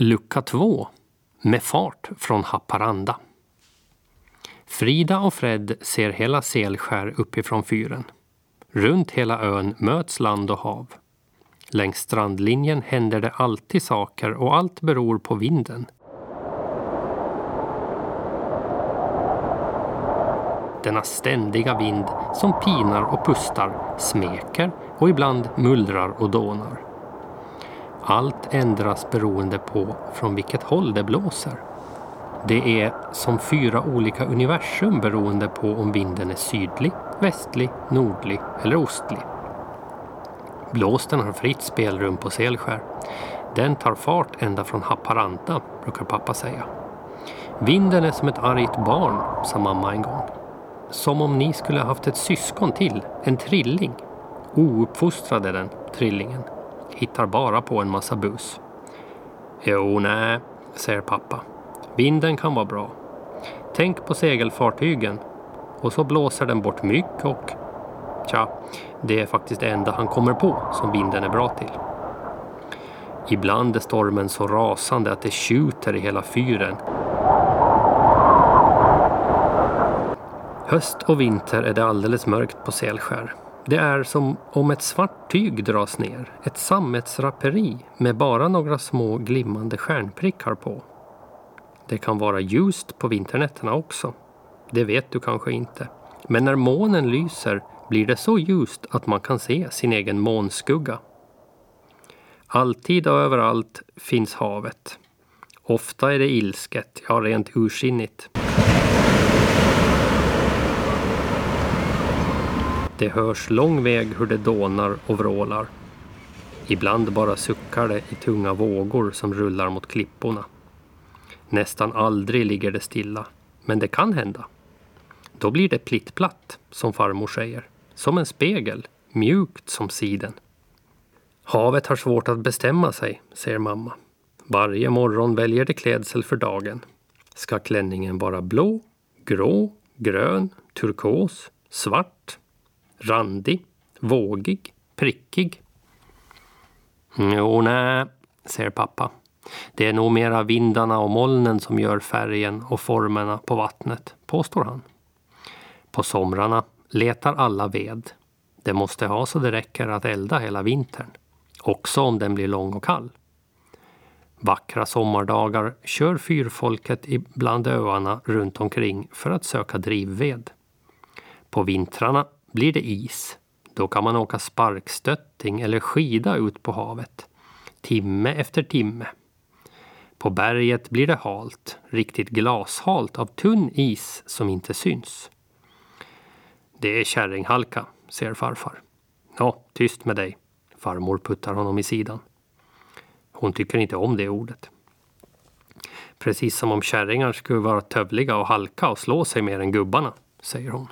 Lucka 2 Med fart från Haparanda. Frida och Fred ser hela Selskär uppifrån fyren. Runt hela ön möts land och hav. Längs strandlinjen händer det alltid saker och allt beror på vinden. Denna ständiga vind som pinar och pustar, smeker och ibland mullrar och dånar. Allt ändras beroende på från vilket håll det blåser. Det är som fyra olika universum beroende på om vinden är sydlig, västlig, nordlig eller ostlig. Blåsten har fritt spelrum på Selskär. Den tar fart ända från Haparanda, brukar pappa säga. Vinden är som ett argt barn, sa mamma en gång. Som om ni skulle haft ett syskon till, en trilling. Ouppfostrade den, trillingen. Hittar bara på en massa bus. Jo, nej, säger pappa. Vinden kan vara bra. Tänk på segelfartygen. Och så blåser den bort mygg och... Tja, det är faktiskt det enda han kommer på som vinden är bra till. Ibland är stormen så rasande att det tjuter i hela fyren. Höst och vinter är det alldeles mörkt på Selskär. Det är som om ett svart tyg dras ner, ett sammetsraperi med bara några små glimmande stjärnprickar på. Det kan vara ljust på vinternätterna också. Det vet du kanske inte. Men när månen lyser blir det så ljust att man kan se sin egen månskugga. Alltid och överallt finns havet. Ofta är det ilsket, ja rent ursinnigt. Det hörs lång väg hur det dånar och vrålar. Ibland bara suckar det i tunga vågor som rullar mot klipporna. Nästan aldrig ligger det stilla, men det kan hända. Då blir det plittplatt, som farmor säger. Som en spegel, mjukt som siden. Havet har svårt att bestämma sig, säger mamma. Varje morgon väljer det klädsel för dagen. Ska klänningen vara blå, grå, grön, turkos, svart, randig, vågig, prickig? Mm, jo, nej, säger pappa. Det är nog mera vindarna och molnen som gör färgen och formerna på vattnet, påstår han. På somrarna letar alla ved. Det måste ha så det räcker att elda hela vintern. Också om den blir lång och kall. Vackra sommardagar kör fyrfolket bland öarna runt omkring för att söka drivved. På vintrarna blir det is. Då kan man åka sparkstötting eller skida ut på havet. Timme efter timme. På berget blir det halt, riktigt glashalt av tunn is som inte syns. Det är kärringhalka, säger farfar. Ja, tyst med dig. Farmor puttar honom i sidan. Hon tycker inte om det ordet. Precis som om kärringar skulle vara tövliga och halka och slå sig mer än gubbarna, säger hon.